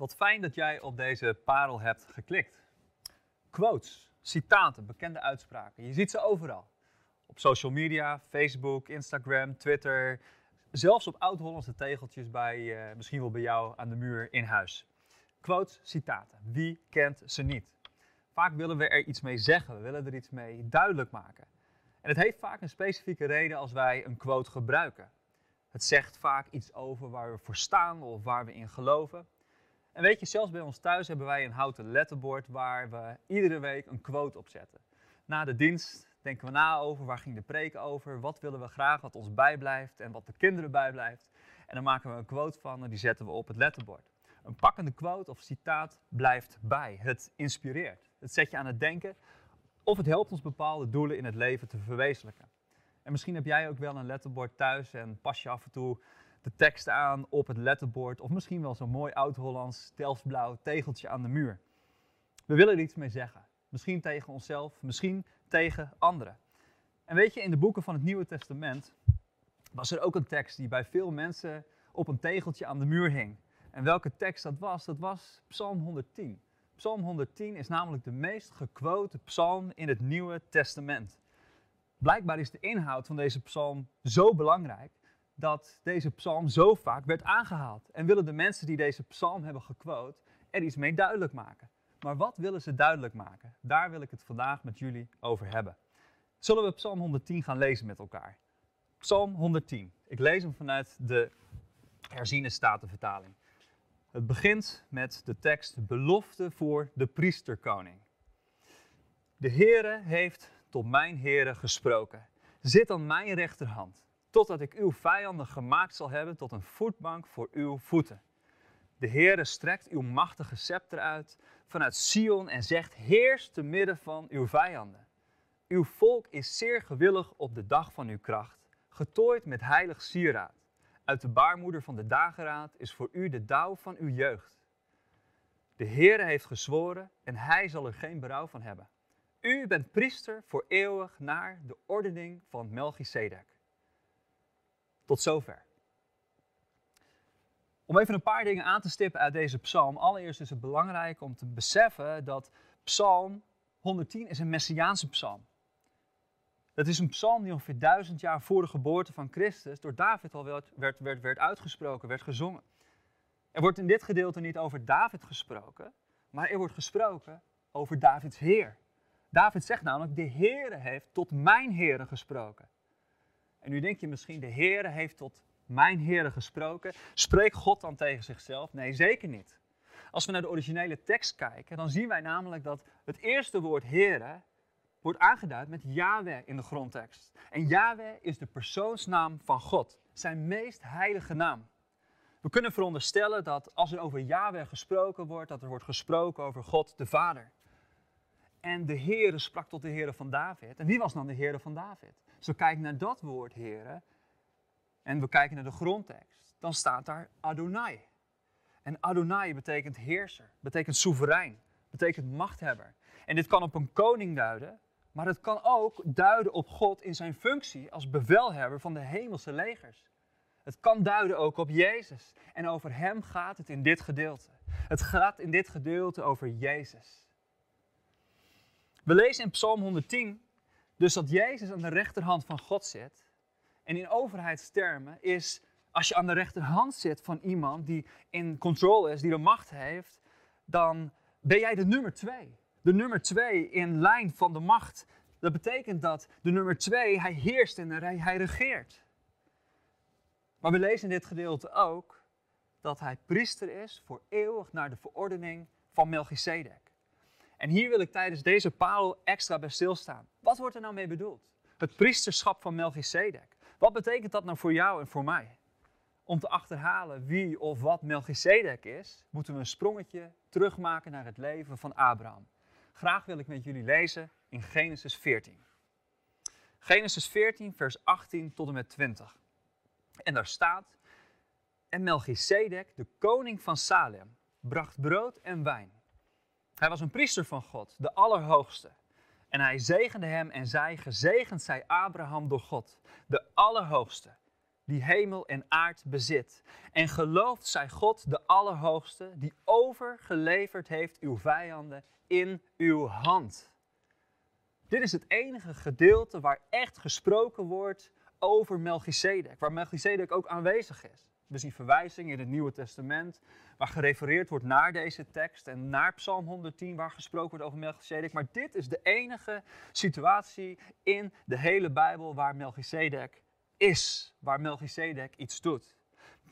Wat fijn dat jij op deze parel hebt geklikt. Quotes, citaten, bekende uitspraken. Je ziet ze overal. Op social media, Facebook, Instagram, Twitter. Zelfs op oud-Hollandse tegeltjes bij, eh, misschien wel bij jou aan de muur in huis. Quotes, citaten. Wie kent ze niet? Vaak willen we er iets mee zeggen, we willen er iets mee duidelijk maken. En het heeft vaak een specifieke reden als wij een quote gebruiken. Het zegt vaak iets over waar we voor staan of waar we in geloven. En weet je, zelfs bij ons thuis hebben wij een houten letterbord waar we iedere week een quote op zetten. Na de dienst denken we na over waar ging de preek over, wat willen we graag wat ons bijblijft en wat de kinderen bijblijft. En dan maken we een quote van en die zetten we op het letterbord. Een pakkende quote of citaat blijft bij. Het inspireert. Het zet je aan het denken of het helpt ons bepaalde doelen in het leven te verwezenlijken. En misschien heb jij ook wel een letterbord thuis en pas je af en toe de tekst aan op het letterbord. Of misschien wel zo'n mooi oud-Hollands Delftsblauw tegeltje aan de muur. We willen er iets mee zeggen. Misschien tegen onszelf, misschien tegen anderen. En weet je, in de boeken van het Nieuwe Testament was er ook een tekst die bij veel mensen op een tegeltje aan de muur hing. En welke tekst dat was? Dat was Psalm 110. Psalm 110 is namelijk de meest gequote psalm in het Nieuwe Testament. Blijkbaar is de inhoud van deze psalm zo belangrijk dat deze psalm zo vaak werd aangehaald. En willen de mensen die deze psalm hebben gequote er iets mee duidelijk maken. Maar wat willen ze duidelijk maken? Daar wil ik het vandaag met jullie over hebben. Zullen we Psalm 110 gaan lezen met elkaar? Psalm 110. Ik lees hem vanuit de herziene statenvertaling. Het begint met de tekst belofte voor de priesterkoning. De Heere heeft tot mijn Heere gesproken. Zit aan mijn rechterhand, totdat ik uw vijanden gemaakt zal hebben tot een voetbank voor uw voeten. De Heere strekt uw machtige scepter uit vanuit Sion en zegt: Heers te midden van uw vijanden. Uw volk is zeer gewillig op de dag van uw kracht, getooid met heilig sieraad. Uit de baarmoeder van de dageraad is voor u de dauw van uw jeugd. De Heere heeft gezworen en hij zal er geen berouw van hebben. U bent priester voor eeuwig naar de ordening van Melchizedek. Tot zover. Om even een paar dingen aan te stippen uit deze psalm. Allereerst is het belangrijk om te beseffen dat psalm 110 is een messiaanse psalm. Dat is een psalm die ongeveer duizend jaar voor de geboorte van Christus door David al werd, werd, werd, werd uitgesproken, werd gezongen. Er wordt in dit gedeelte niet over David gesproken, maar er wordt gesproken over Davids Heer. David zegt namelijk, de Heere heeft tot mijn Heere gesproken. En nu denk je misschien, de Heere heeft tot mijn Heere gesproken. Spreekt God dan tegen zichzelf? Nee, zeker niet. Als we naar de originele tekst kijken, dan zien wij namelijk dat het eerste woord Heere wordt aangeduid met Yahweh in de grondtekst. En Yahweh is de persoonsnaam van God, zijn meest heilige naam. We kunnen veronderstellen dat als er over Yahweh gesproken wordt, dat er wordt gesproken over God de Vader. En de Heere sprak tot de Heere van David. En wie was dan de Heere van David? Zo kijken naar dat woord Heere en we kijken naar de grondtekst, dan staat daar Adonai. En Adonai betekent heerser, betekent soeverein, betekent machthebber. En dit kan op een koning duiden, maar het kan ook duiden op God in zijn functie als bevelhebber van de hemelse legers. Het kan duiden ook op Jezus. En over hem gaat het in dit gedeelte. Het gaat in dit gedeelte over Jezus. We lezen in Psalm 110 dus dat Jezus aan de rechterhand van God zit. En in overheidstermen is als je aan de rechterhand zit van iemand die in control is, die de macht heeft, dan ben jij de nummer twee. De nummer twee in lijn van de macht. Dat betekent dat de nummer twee, hij heerst en hij, hij regeert. Maar we lezen in dit gedeelte ook dat hij priester is voor eeuwig naar de verordening van Melchizedek. En hier wil ik tijdens deze parel extra bij stilstaan. Wat wordt er nou mee bedoeld? Het priesterschap van Melchizedek. Wat betekent dat nou voor jou en voor mij? Om te achterhalen wie of wat Melchizedek is, moeten we een sprongetje terugmaken naar het leven van Abraham. Graag wil ik met jullie lezen in Genesis 14. Genesis 14, vers 18 tot en met 20. En daar staat: En Melchizedek, de koning van Salem, bracht brood en wijn. Hij was een priester van God, de Allerhoogste. En hij zegende hem en zei: Gezegend zij Abraham door God, de Allerhoogste, die hemel en aard bezit. En gelooft zij God, de Allerhoogste, die overgeleverd heeft uw vijanden in uw hand. Dit is het enige gedeelte waar echt gesproken wordt over Melchizedek, waar Melchizedek ook aanwezig is. We zien verwijzingen in het Nieuwe Testament, waar gerefereerd wordt naar deze tekst en naar Psalm 110, waar gesproken wordt over Melchizedek. Maar dit is de enige situatie in de hele Bijbel waar Melchizedek is, waar Melchizedek iets doet.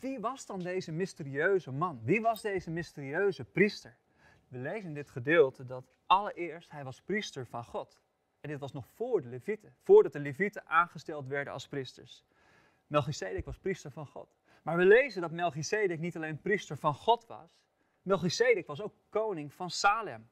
Wie was dan deze mysterieuze man? Wie was deze mysterieuze priester? We lezen in dit gedeelte dat allereerst hij was priester van God. En dit was nog voor de Levieten, voordat de Levieten aangesteld werden als priesters. Melchizedek was priester van God. Maar we lezen dat Melchizedek niet alleen priester van God was, Melchizedek was ook koning van Salem.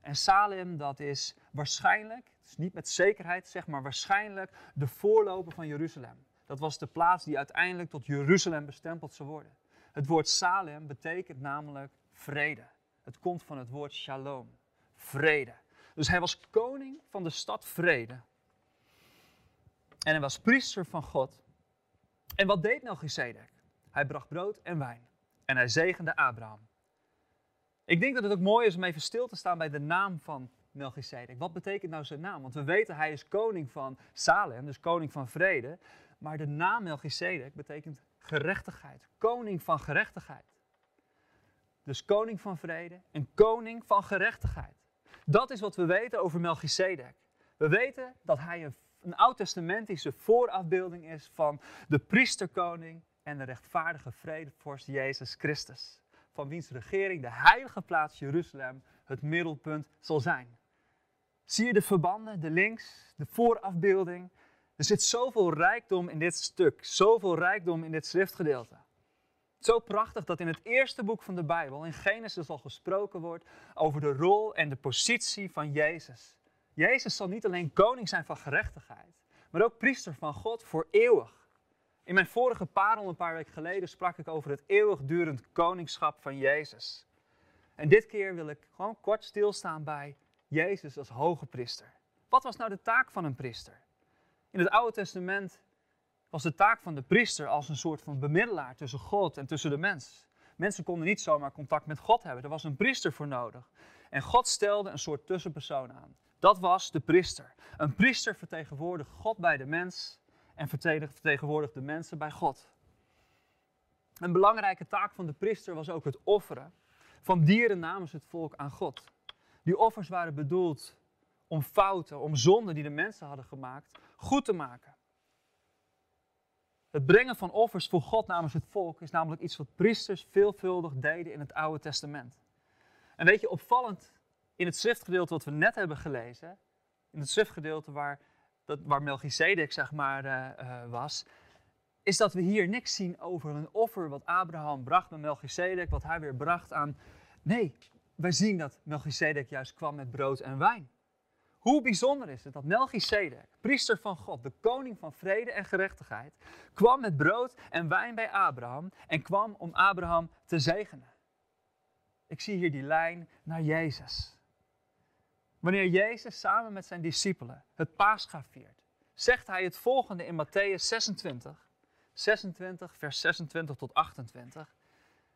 En Salem, dat is waarschijnlijk, het is niet met zekerheid zeg maar, waarschijnlijk de voorloper van Jeruzalem. Dat was de plaats die uiteindelijk tot Jeruzalem bestempeld zou worden. Het woord Salem betekent namelijk vrede. Het komt van het woord shalom, vrede. Dus hij was koning van de stad Vrede. En hij was priester van God. En wat deed Melchizedek? Hij bracht brood en wijn. En hij zegende Abraham. Ik denk dat het ook mooi is om even stil te staan bij de naam van Melchizedek. Wat betekent nou zijn naam? Want we weten hij is koning van Salem, dus koning van vrede. Maar de naam Melchizedek betekent gerechtigheid. Koning van gerechtigheid. Dus koning van vrede en koning van gerechtigheid. Dat is wat we weten over Melchizedek. We weten dat hij een, een oud-testamentische voorafbeelding is van de priesterkoning en de rechtvaardige vredevorst Jezus Christus. Van wiens regering de heilige plaats Jeruzalem het middelpunt zal zijn. Zie je de verbanden, de links, de voorafbeelding? Er zit zoveel rijkdom in dit stuk, zoveel rijkdom in dit schriftgedeelte. Zo prachtig dat in het eerste boek van de Bijbel, in Genesis, al gesproken wordt over de rol en de positie van Jezus. Jezus zal niet alleen koning zijn van gerechtigheid, maar ook priester van God voor eeuwig. In mijn vorige parel, een paar weken geleden, sprak ik over het eeuwigdurend koningschap van Jezus. En dit keer wil ik gewoon kort stilstaan bij Jezus als hoge priester. Wat was nou de taak van een priester? In het Oude Testament was de taak van de priester als een soort van bemiddelaar tussen God en tussen de mens. Mensen konden niet zomaar contact met God hebben. Er was een priester voor nodig. En God stelde een soort tussenpersoon aan. Dat was de priester. Een priester vertegenwoordigt God bij de mens en vertegenwoordigt de mensen bij God. Een belangrijke taak van de priester was ook het offeren van dieren namens het volk aan God. Die offers waren bedoeld om fouten, om zonden die de mensen hadden gemaakt, goed te maken. Het brengen van offers voor God namens het volk is namelijk iets wat priesters veelvuldig deden in het Oude Testament. En weet je, opvallend in het schriftgedeelte wat we net hebben gelezen, in het schriftgedeelte waar, dat, waar Melchizedek zeg maar uh, uh, was, is dat we hier niks zien over een offer wat Abraham bracht met Melchizedek, wat hij weer bracht aan. Nee, wij zien dat Melchizedek juist kwam met brood en wijn. Hoe bijzonder is het dat Melchizedek, priester van God, de koning van vrede en gerechtigheid, kwam met brood en wijn bij Abraham en kwam om Abraham te zegenen. Ik zie hier die lijn naar Jezus. Wanneer Jezus samen met zijn discipelen het paascha viert, zegt hij het volgende in Matthäus 26, 26, vers 26 tot 28.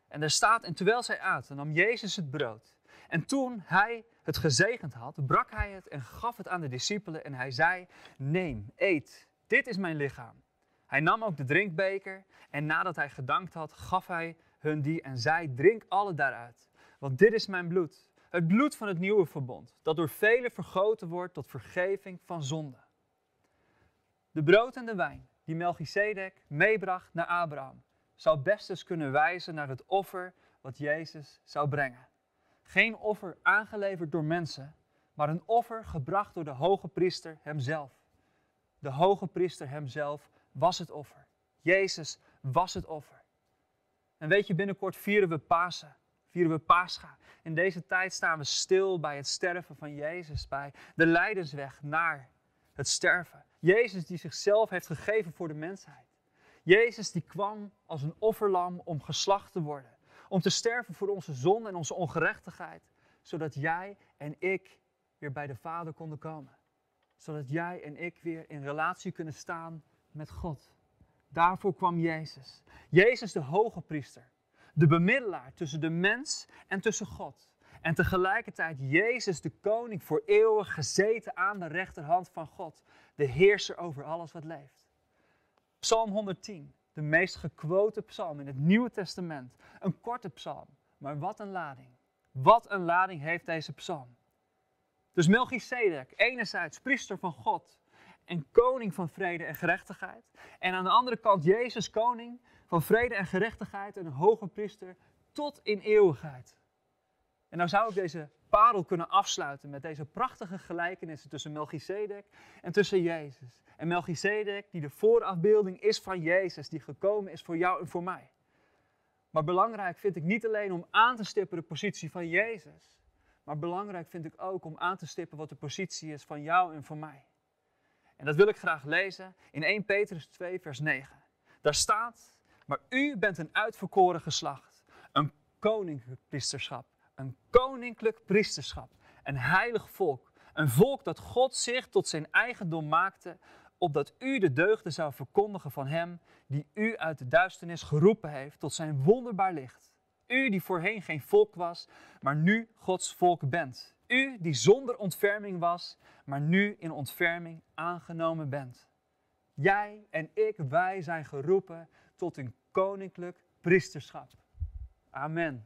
En er staat, en terwijl zij aten, nam Jezus het brood. En toen hij het gezegend had, brak hij het en gaf het aan de discipelen en hij zei, neem, eet, dit is mijn lichaam. Hij nam ook de drinkbeker en nadat hij gedankt had, gaf hij hun die en zei, drink alle daaruit, want dit is mijn bloed, het bloed van het nieuwe verbond, dat door velen vergoten wordt tot vergeving van zonde. De brood en de wijn die Melchizedek meebracht naar Abraham, zou best kunnen wijzen naar het offer wat Jezus zou brengen. Geen offer aangeleverd door mensen, maar een offer gebracht door de hoge priester hemzelf. De hoge priester hemzelf was het offer. Jezus was het offer. En weet je, binnenkort vieren we Pasen, vieren we Pascha. In deze tijd staan we stil bij het sterven van Jezus, bij de lijdensweg naar het sterven. Jezus die zichzelf heeft gegeven voor de mensheid. Jezus die kwam als een offerlam om geslacht te worden. Om te sterven voor onze zonde en onze ongerechtigheid. Zodat jij en ik weer bij de Vader konden komen. Zodat jij en ik weer in relatie kunnen staan met God. Daarvoor kwam Jezus. Jezus de hoge priester. De bemiddelaar tussen de mens en tussen God. En tegelijkertijd Jezus de koning voor eeuwig gezeten aan de rechterhand van God. De heerser over alles wat leeft. Psalm 110, de meest gequote psalm in het Nieuwe Testament. Een korte psalm, maar wat een lading. Wat een lading heeft deze psalm. Dus Melchizedek, enerzijds priester van God en koning van vrede en gerechtigheid. En aan de andere kant Jezus, koning van vrede en gerechtigheid en een hoge priester tot in eeuwigheid. En nou zou ik deze parel kunnen afsluiten met deze prachtige gelijkenissen tussen Melchizedek en tussen Jezus. En Melchizedek die de voorafbeelding is van Jezus, die gekomen is voor jou en voor mij. Maar belangrijk vind ik niet alleen om aan te stippen de positie van Jezus, maar belangrijk vind ik ook om aan te stippen wat de positie is van jou en van mij. En dat wil ik graag lezen in 1 Petrus 2, vers 9. Daar staat, maar u bent een uitverkoren geslacht, een koninklijk priesterschap, een koninklijk priesterschap, een heilig volk, een volk dat God zich tot zijn eigendom maakte, opdat u de deugden zou verkondigen van hem die u uit de duisternis geroepen heeft tot zijn wonderbaar licht. U die voorheen geen volk was, maar nu Gods volk bent. U die zonder ontferming was, maar nu in ontferming aangenomen bent. Jij en ik, wij zijn geroepen tot een koninklijk priesterschap. Amen.